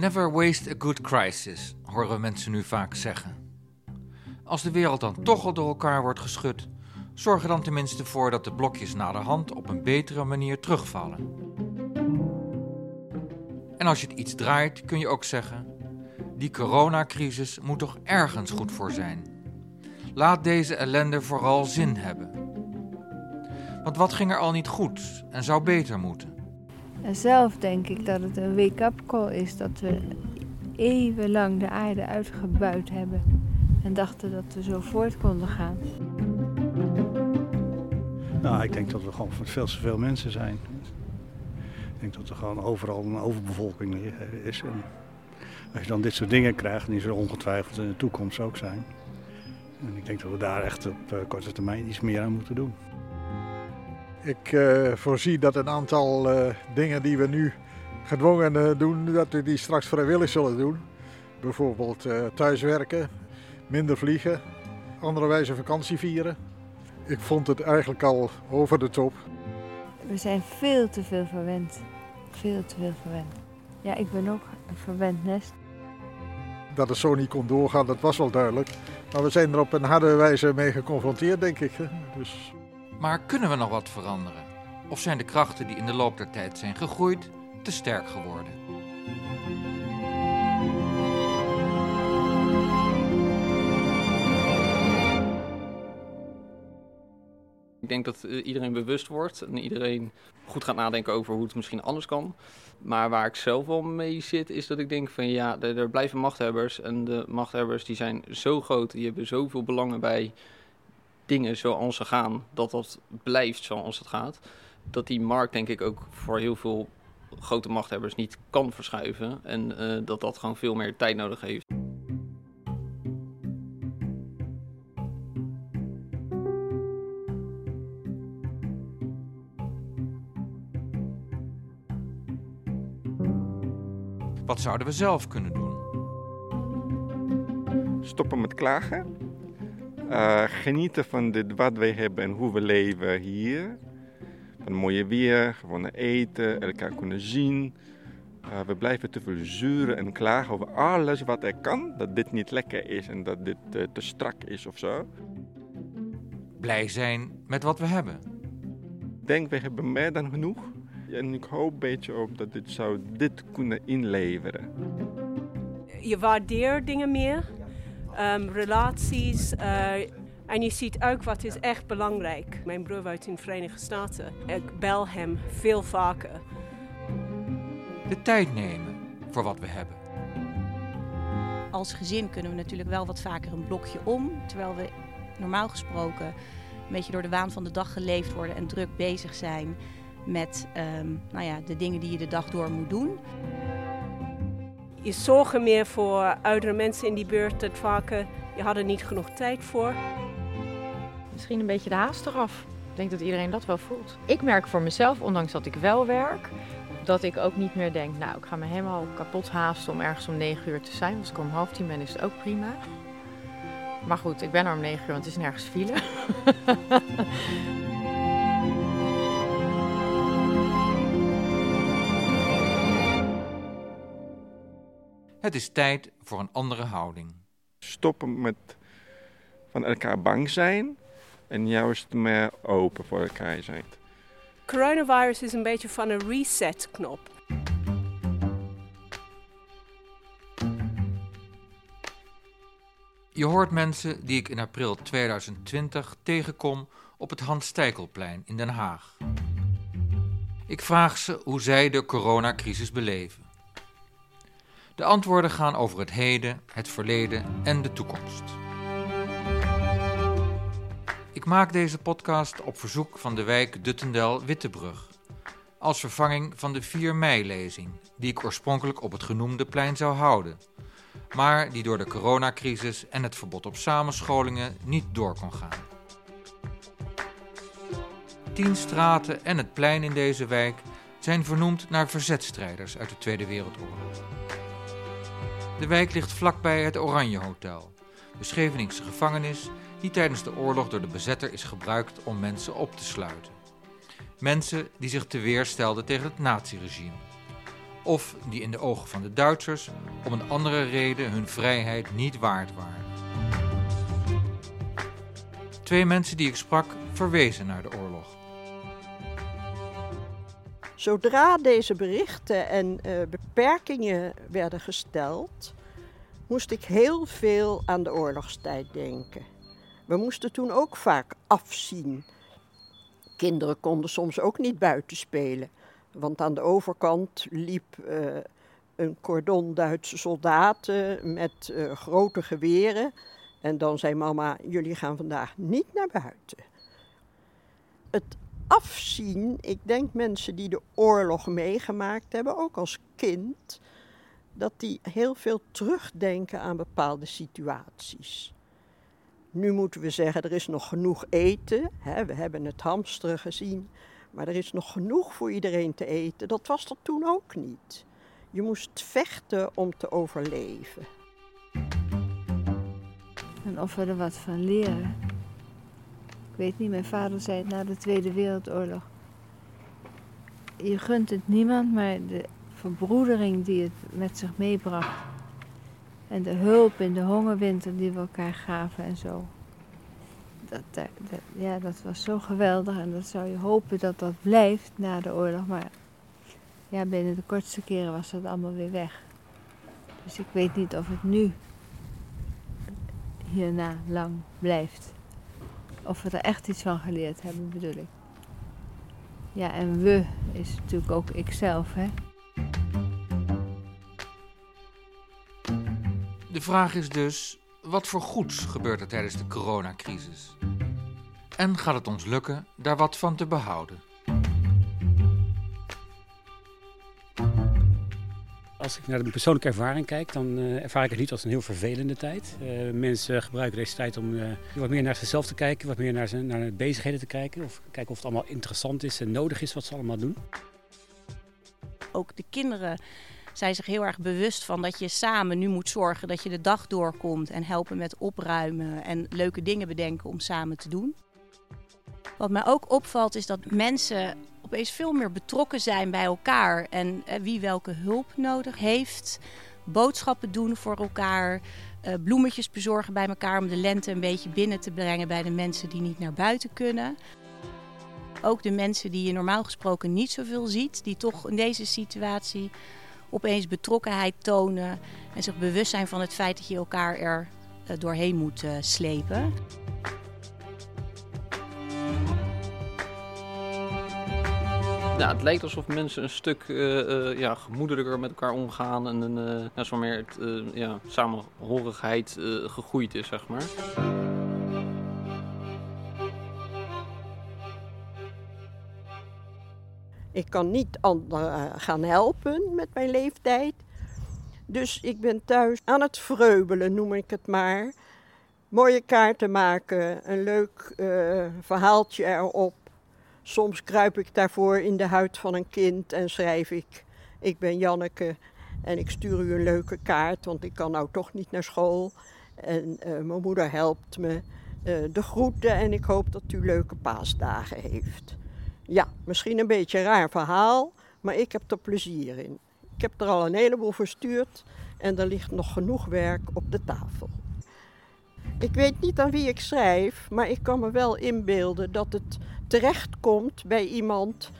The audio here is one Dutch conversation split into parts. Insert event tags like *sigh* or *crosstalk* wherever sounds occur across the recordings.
Never waste a good crisis, horen mensen nu vaak zeggen. Als de wereld dan toch al door elkaar wordt geschud, zorg er dan tenminste voor dat de blokjes naderhand op een betere manier terugvallen. En als je het iets draait, kun je ook zeggen: die coronacrisis moet toch ergens goed voor zijn. Laat deze ellende vooral zin hebben. Want wat ging er al niet goed en zou beter moeten? En zelf denk ik dat het een wake-up call is dat we eeuwenlang de aarde uitgebuit hebben en dachten dat we zo voort konden gaan. Nou, ik denk dat we gewoon veel te veel mensen zijn. Ik denk dat er gewoon overal een overbevolking is. En als je dan dit soort dingen krijgt, die zullen ongetwijfeld in de toekomst ook zijn. En ik denk dat we daar echt op uh, korte termijn iets meer aan moeten doen. Ik uh, voorzie dat een aantal uh, dingen die we nu gedwongen doen, dat we die straks vrijwillig zullen doen. Bijvoorbeeld thuiswerken, minder vliegen, andere wijze vakantie vieren. Ik vond het eigenlijk al over de top. We zijn veel te veel verwend. Veel te veel verwend. Ja, ik ben ook een verwend nest. Dat het zo niet kon doorgaan, dat was wel duidelijk. Maar we zijn er op een harde wijze mee geconfronteerd, denk ik. Dus... Maar kunnen we nog wat veranderen? Of zijn de krachten die in de loop der tijd zijn gegroeid te sterk geworden? Ik denk dat eh, iedereen bewust wordt en iedereen goed gaat nadenken over hoe het misschien anders kan. Maar waar ik zelf wel mee zit, is dat ik denk van ja, er, blijven machthebbers. En de machthebbers die zijn zo groot, die hebben zoveel belangen bij dingen zoals ze gaan, dat dat blijft zoals het gaat. Dat die markt denk ik ook voor heel veel grote machthebbers niet kan verschuiven. En uh, dat dat gewoon veel meer tijd nodig heeft. Wat zouden we zelf kunnen doen? Stoppen met klagen. Uh, genieten van dit, wat wij hebben en hoe we leven hier. Van mooie weer, gewoon eten, elkaar kunnen zien. Uh, we blijven te veel zuren en klagen over alles wat er kan. Dat dit niet lekker is en dat dit uh, te strak is of zo. Blij zijn met wat we hebben. Ik denk, we hebben meer dan genoeg. En ik hoop een beetje op dat dit zou dit kunnen inleveren. Je waardeert dingen meer, um, relaties. Uh, en je ziet ook wat is echt belangrijk. Mijn broer woont in de Verenigde Staten. Ik bel hem veel vaker. De tijd nemen voor wat we hebben. Als gezin kunnen we natuurlijk wel wat vaker een blokje om. Terwijl we normaal gesproken een beetje door de waan van de dag geleefd worden en druk bezig zijn met um, nou ja, de dingen die je de dag door moet doen. Je zorgen meer voor oudere mensen in die buurt. Het vaker, je had er niet genoeg tijd voor. Misschien een beetje de haast eraf. Ik denk dat iedereen dat wel voelt. Ik merk voor mezelf, ondanks dat ik wel werk, dat ik ook niet meer denk, nou ik ga me helemaal kapot haasten om ergens om 9 uur te zijn. Als ik om half tien ben is het ook prima. Maar goed, ik ben er om 9 uur, want het is nergens file. *laughs* Het is tijd voor een andere houding. Stoppen met van elkaar bang zijn en juist meer open voor elkaar zijn. Coronavirus is een beetje van een reset-knop. Je hoort mensen die ik in april 2020 tegenkom op het Hans Stijkelplein in Den Haag. Ik vraag ze hoe zij de coronacrisis beleven. De antwoorden gaan over het heden, het verleden en de toekomst. Ik maak deze podcast op verzoek van de wijk Duttendel-Wittebrug. Als vervanging van de 4 mei-lezing, die ik oorspronkelijk op het genoemde plein zou houden. Maar die door de coronacrisis en het verbod op samenscholingen niet door kon gaan. Tien straten en het plein in deze wijk zijn vernoemd naar verzetstrijders uit de Tweede Wereldoorlog. De wijk ligt vlakbij het Oranje Hotel, de Scheveningse gevangenis die tijdens de oorlog door de bezetter is gebruikt om mensen op te sluiten. Mensen die zich te weer stelden tegen het naziregime. of die in de ogen van de Duitsers om een andere reden hun vrijheid niet waard waren. Twee mensen die ik sprak verwezen naar de oorlog. Zodra deze berichten en uh, beperkingen werden gesteld, moest ik heel veel aan de oorlogstijd denken. We moesten toen ook vaak afzien. Kinderen konden soms ook niet buiten spelen, want aan de overkant liep uh, een cordon Duitse soldaten met uh, grote geweren. En dan zei mama: Jullie gaan vandaag niet naar buiten. Het afzien, ik denk mensen die de oorlog meegemaakt hebben, ook als kind, dat die heel veel terugdenken aan bepaalde situaties. Nu moeten we zeggen, er is nog genoeg eten. Hè, we hebben het hamsteren gezien. Maar er is nog genoeg voor iedereen te eten. Dat was er toen ook niet. Je moest vechten om te overleven. En of we er wat van leren. Weet niet, mijn vader zei na de Tweede Wereldoorlog. Je gunt het niemand, maar de verbroedering die het met zich meebracht. En de hulp in de hongerwinter die we elkaar gaven en zo. Dat, ja, dat was zo geweldig en dat zou je hopen dat dat blijft na de oorlog. Maar ja, binnen de kortste keren was dat allemaal weer weg. Dus ik weet niet of het nu hierna lang blijft. Of we er echt iets van geleerd hebben, bedoel ik. Ja, en we is natuurlijk ook ikzelf, hè. De vraag is dus, wat voor goeds gebeurt er tijdens de coronacrisis? En gaat het ons lukken daar wat van te behouden? Als ik naar de persoonlijke ervaring kijk, dan uh, ervaar ik het niet als een heel vervelende tijd. Uh, mensen gebruiken deze tijd om uh, wat meer naar zichzelf te kijken, wat meer naar, zijn, naar bezigheden te kijken. Of kijken of het allemaal interessant is en nodig is wat ze allemaal doen. Ook de kinderen zijn zich heel erg bewust van dat je samen nu moet zorgen dat je de dag doorkomt en helpen met opruimen en leuke dingen bedenken om samen te doen. Wat mij ook opvalt is dat mensen opeens veel meer betrokken zijn bij elkaar en eh, wie welke hulp nodig heeft. Boodschappen doen voor elkaar, eh, bloemetjes bezorgen bij elkaar om de lente een beetje binnen te brengen bij de mensen die niet naar buiten kunnen. Ook de mensen die je normaal gesproken niet zoveel ziet, die toch in deze situatie opeens betrokkenheid tonen en zich bewust zijn van het feit dat je elkaar er eh, doorheen moet slepen. Ja, het lijkt alsof mensen een stuk uh, ja, gemoedelijker met elkaar omgaan en een uh, ja, zo meer het, ja, samenhorigheid gegroeid is, zeg maar. Ik kan niet anderen gaan helpen met mijn leeftijd. Dus ik ben thuis aan het vreubelen, noem ik het maar. Mooie kaarten maken, een leuk verhaaltje erop Soms kruip ik daarvoor in de huid van een kind en schrijf ik: Ik ben Janneke en ik stuur u een leuke kaart, want ik kan nou toch niet naar school. En uh, mijn moeder helpt me uh, de groeten en ik hoop dat u leuke paasdagen heeft. Ja, misschien een beetje een raar verhaal, maar ik heb er plezier in. Ik heb er al een heleboel verstuurd en er ligt nog genoeg werk op de tafel. Ik weet niet aan wie ik schrijf, maar ik kan me wel inbeelden dat het terechtkomt bij iemand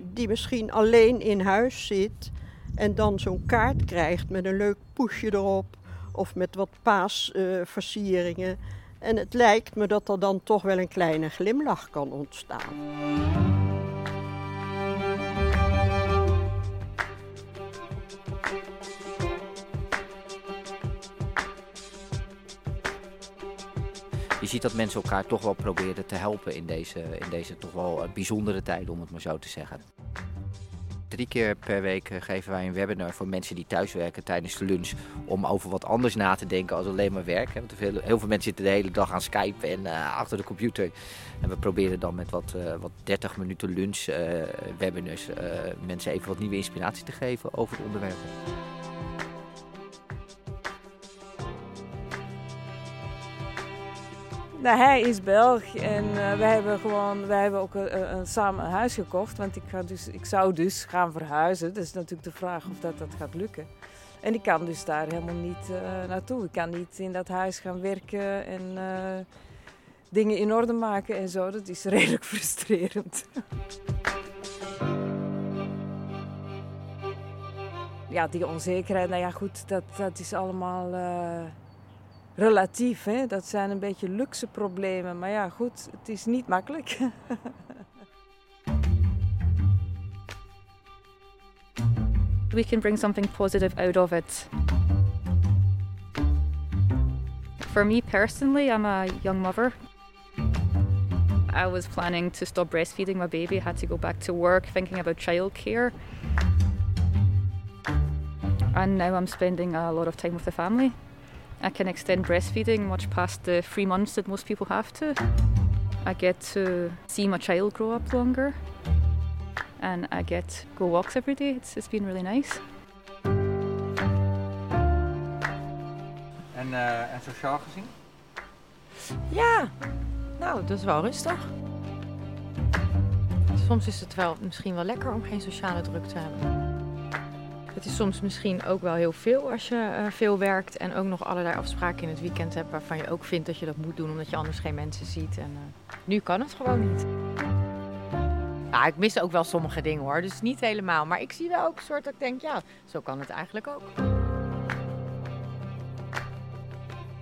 die misschien alleen in huis zit en dan zo'n kaart krijgt met een leuk poesje erop of met wat paasversieringen. En het lijkt me dat er dan toch wel een kleine glimlach kan ontstaan. Je ziet dat mensen elkaar toch wel proberen te helpen in deze, in deze toch wel eh, bijzondere tijden, om het maar zo te zeggen. Drie keer per week eh, geven wij een webinar voor mensen die thuiswerken tijdens de lunch. Om over wat anders na te denken als alleen maar werk. Want heel, veel mensen zitten de hele dag aan Skype en uh, achter de computer. En we proberen dan met wat, wat 30 minuten lunch webinars mensen even wat nieuwe inspiratie te geven over het onderwerp. Nou, hij is Belg en uh, wij hebben gewoon, wij hebben ook een, een, samen een huis gekocht. Want ik, ga dus, ik zou dus gaan verhuizen. Dat is natuurlijk de vraag of dat, dat gaat lukken. En ik kan dus daar helemaal niet naartoe. Ik kan niet in dat huis gaan werken en dingen in orde maken en zo. Dat is *laughs* redelijk frustrerend. ja, die onzekerheid, nou ja goed, dat, dat is allemaal relatief. Hè? Dat zijn een beetje luxe problemen. Maar ja goed, het is niet makkelijk. *laughs* we can bring something positive out of it. For me personally, I'm a young mother. I was planning to stop breastfeeding my baby, had to go back to work, thinking about childcare. And now I'm spending a lot of time with the family. I can extend breastfeeding much past the three months that most people have to. I get to see my child grow up longer. and I get go walks every day. It's, it's been really nice. En, uh, en sociaal gezien? Ja, nou, dat is wel rustig. Soms is het wel misschien wel lekker om geen sociale druk te hebben. Het is soms misschien ook wel heel veel als je uh, veel werkt en ook nog allerlei afspraken in het weekend hebt waarvan je ook vindt dat je dat moet doen omdat je anders geen mensen ziet. En uh, nu kan het gewoon niet. Ik mis ook wel sommige dingen hoor, dus niet helemaal. Maar ik zie wel ook een soort dat ik denk, ja, zo kan het eigenlijk ook.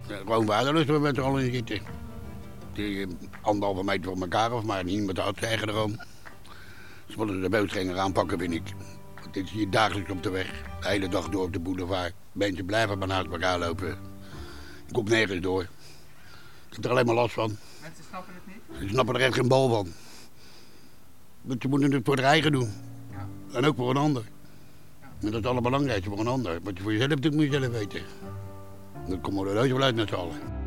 Ja, gewoon waardeloos we met er al in zitten. Die eh, anderhalve meter van elkaar of maar niet met de auto eigen erom. Ze willen de bootgänger aanpakken, vind ik. Dit is hier dagelijks op de weg. De hele dag door op de boulevard. Mensen blijven maar naast elkaar lopen. Ik kom nergens door. Ik heb er alleen maar last van. Mensen snappen het niet? Ze snappen er echt geen bal van. Want je moet het voor de eigen doen. Ja. En ook voor een ander. Ja. En dat is het allerbelangrijkste voor een ander. Wat je voor jezelf doet, moet je zelf weten. Dan komen we er wel uit met z'n allen.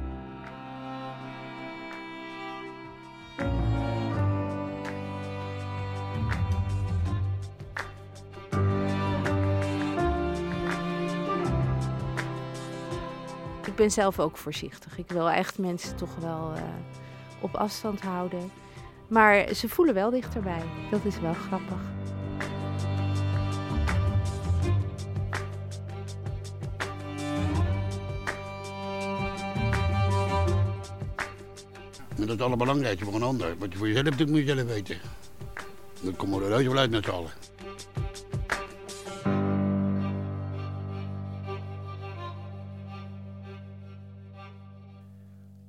Ben zelf ook voorzichtig. Ik wil echt mensen toch wel uh, op afstand houden. Maar ze voelen wel dichterbij. Dat is wel grappig. En dat is het allerbelangrijkste voor een ander. Wat je voor jezelf moet je zelf weten. Dan komen we er wel uit met z'n allen.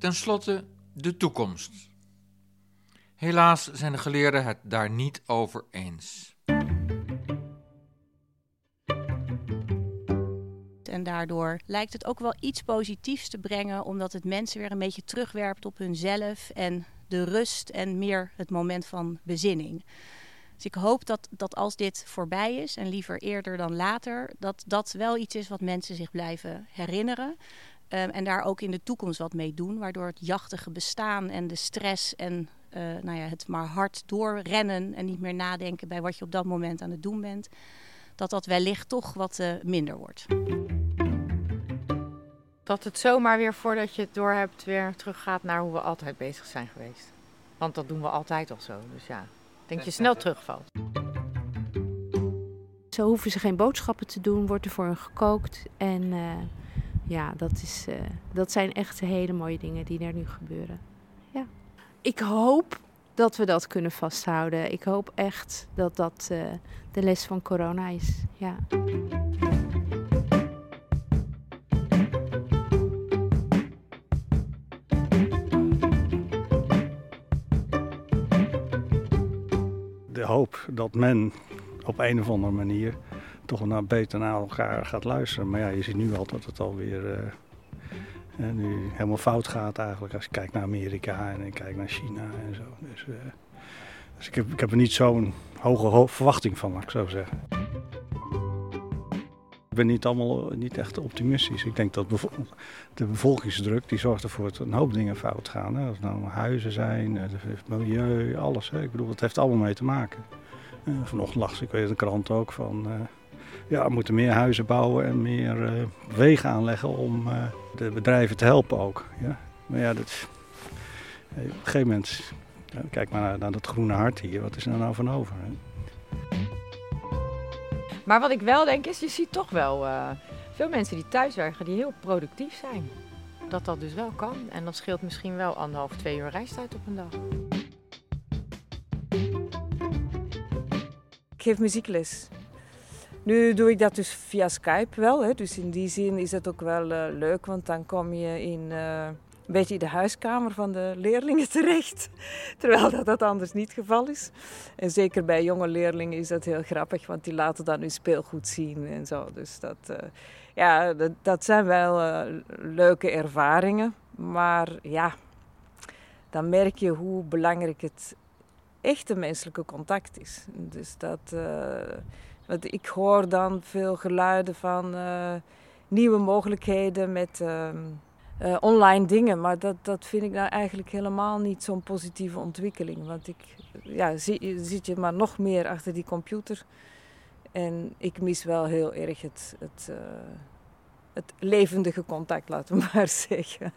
Ten slotte de toekomst. Helaas zijn de geleerden het daar niet over eens. En daardoor lijkt het ook wel iets positiefs te brengen, omdat het mensen weer een beetje terugwerpt op hunzelf en de rust en meer het moment van bezinning. Dus ik hoop dat, dat als dit voorbij is, en liever eerder dan later, dat dat wel iets is wat mensen zich blijven herinneren. Um, en daar ook in de toekomst wat mee doen, waardoor het jachtige bestaan en de stress en uh, nou ja, het maar hard doorrennen en niet meer nadenken bij wat je op dat moment aan het doen bent, dat dat wellicht toch wat uh, minder wordt. Dat het zomaar weer voordat je het door hebt weer teruggaat naar hoe we altijd bezig zijn geweest. Want dat doen we altijd al zo. Dus ja, denk je snel terugvalt. Zo hoeven ze geen boodschappen te doen, wordt er voor hen gekookt. En uh, ja, dat, is, uh, dat zijn echt hele mooie dingen die er nu gebeuren. Ja ik hoop dat we dat kunnen vasthouden. Ik hoop echt dat dat uh, de les van corona is. Ja. De hoop dat men op een of andere manier toch naar beter naar elkaar gaat luisteren. Maar ja, je ziet nu al dat het alweer uh, nu helemaal fout gaat eigenlijk als je kijkt naar Amerika en ik kijk naar China en zo. Dus, uh, dus ik, heb, ik heb er niet zo'n hoge verwachting van, laat ik zo zeggen. Ik ben niet, allemaal, niet echt optimistisch. Ik denk dat de bevolkingsdruk die zorgt ervoor dat een hoop dingen fout gaan. Hè. Of het nou huizen zijn, het milieu, alles. Hè. Ik bedoel, het heeft allemaal mee te maken. Uh, vanochtend las ik weet de krant ook van... Ja, we moeten meer huizen bouwen en meer uh, wegen aanleggen om uh, de bedrijven te helpen ook. Ja. Maar ja, dat, Op een gegeven moment, kijk maar naar, naar, dat groene hart hier, wat is er nou van over? Hè? Maar wat ik wel denk is, je ziet toch wel uh, veel mensen die thuiswerken die heel productief zijn. Dat dat dus wel kan. En dat scheelt misschien wel anderhalf, twee uur reistijd op een dag. Ik geef muziekles. Nu doe ik dat dus via Skype wel. Hè. Dus in die zin is het ook wel uh, leuk, want dan kom je in uh, een beetje de huiskamer van de leerlingen *laughs* terecht. Terwijl dat, dat anders niet het geval is. En zeker bij jonge leerlingen is dat heel grappig, want die laten dan hun speelgoed zien en zo. Dus dat, uh, ja, dat, dat, zijn wel leuke ervaringen. Maar ja, dan merk je hoe belangrijk het echte menselijke contact is. Dus dat, ik hoor dan veel geluiden van uh, nieuwe mogelijkheden met uh, uh, online dingen. Maar dat, dat vind ik nou eigenlijk helemaal niet zo'n positieve ontwikkeling. Want ik ja, zie, zit je maar nog meer achter die computer. En ik mis wel heel erg het, het, het levendige contact, laten we *laughs* maar zeggen.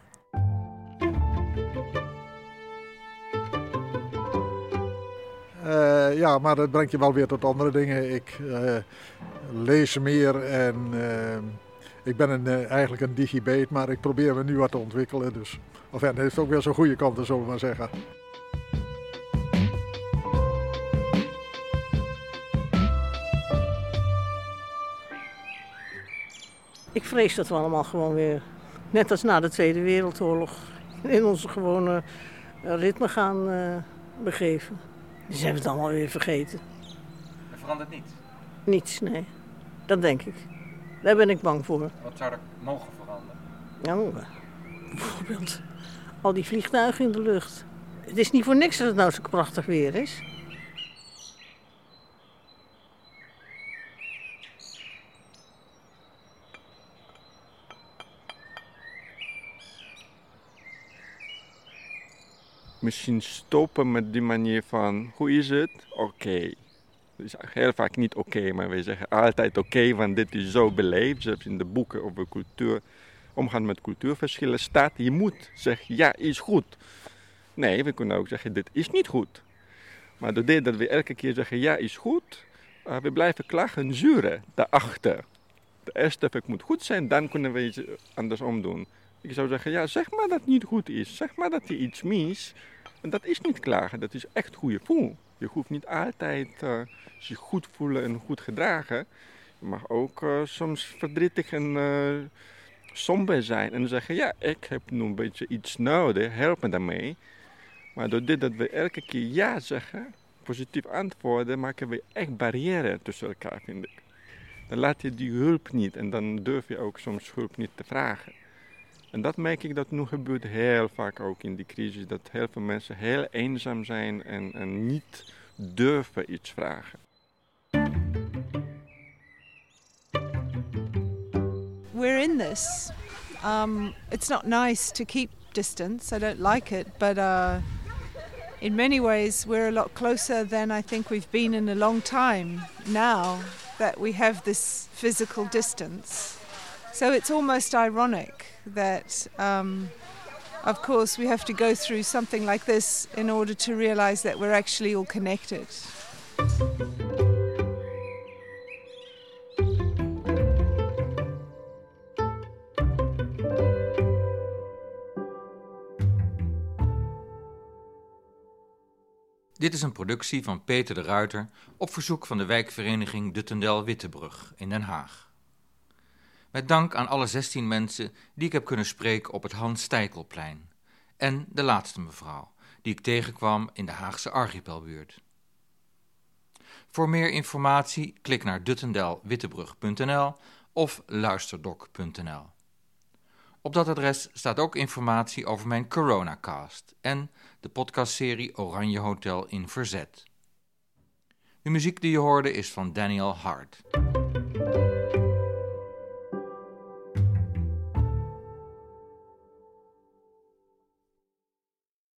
Uh, ja, maar dat brengt je wel weer tot andere dingen. Ik uh, lees meer en uh, ik ben een, eigenlijk een digibate, maar ik probeer me nu wat te ontwikkelen. Dus. Of dat heeft ook weer zo'n goede kanten, zullen we maar zeggen. Ik vrees dat we allemaal gewoon weer, net als na de Tweede Wereldoorlog, in onze gewone ritme gaan begeven. Ze hebben het allemaal weer vergeten. Er verandert niets? Niets, nee. Dat denk ik. Daar ben ik bang voor. Wat zou er mogen veranderen? Nou, bijvoorbeeld al die vliegtuigen in de lucht. Het is niet voor niks dat het nou zo prachtig weer is. Misschien stoppen met die manier van hoe is het? Oké. Okay. Is heel vaak niet oké, maar we zeggen altijd oké, want dit is zo beleefd. Zelfs in de boeken over cultuur, omgaan met cultuurverschillen staat, je moet zeggen ja, is goed. Nee, we kunnen ook zeggen dit is niet goed. Maar doordat dat we elke keer zeggen ja, is goed, uh, we blijven klagen en zuren daarachter. De eerste stap moet goed zijn, dan kunnen we iets andersom doen. Ik zou zeggen, ja, zeg maar dat het niet goed is. Zeg maar dat je iets mis. En dat is niet klagen, dat is echt goed gevoel. Je hoeft niet altijd uh, zich goed voelen en goed gedragen. Je mag ook uh, soms verdrietig en uh, somber zijn. En zeggen, ja, ik heb nu een beetje iets nodig, help me daarmee. Maar door dit dat we elke keer ja zeggen, positief antwoorden, maken we echt barrière tussen elkaar, vind ik. Dan laat je die hulp niet en dan durf je ook soms hulp niet te vragen. En dat merk ik dat nu gebeurt heel vaak ook in die crisis. Dat heel veel mensen heel eenzaam zijn en, en niet durven iets vragen. We're in this. Um, it's not nice to keep distance. I don't like it, but uh, in many ways we're a lot closer than I think we've been in a long time now that we have this physical distance. So it's almost ironic that, um, of course, we have to go through something like this in order to realize that we're actually all connected. Dit is een productie van Peter de Ruiter op verzoek van de wijkvereniging Duttendel Wittebrug in Den Haag. Met dank aan alle 16 mensen die ik heb kunnen spreken op het Hans Stijkelplein. En de laatste mevrouw, die ik tegenkwam in de Haagse archipelbuurt. Voor meer informatie klik naar duttendelwittebrug.nl of luisterdoc.nl. Op dat adres staat ook informatie over mijn Coronacast en de podcastserie Oranje Hotel in Verzet. De muziek die je hoorde is van Daniel Hart.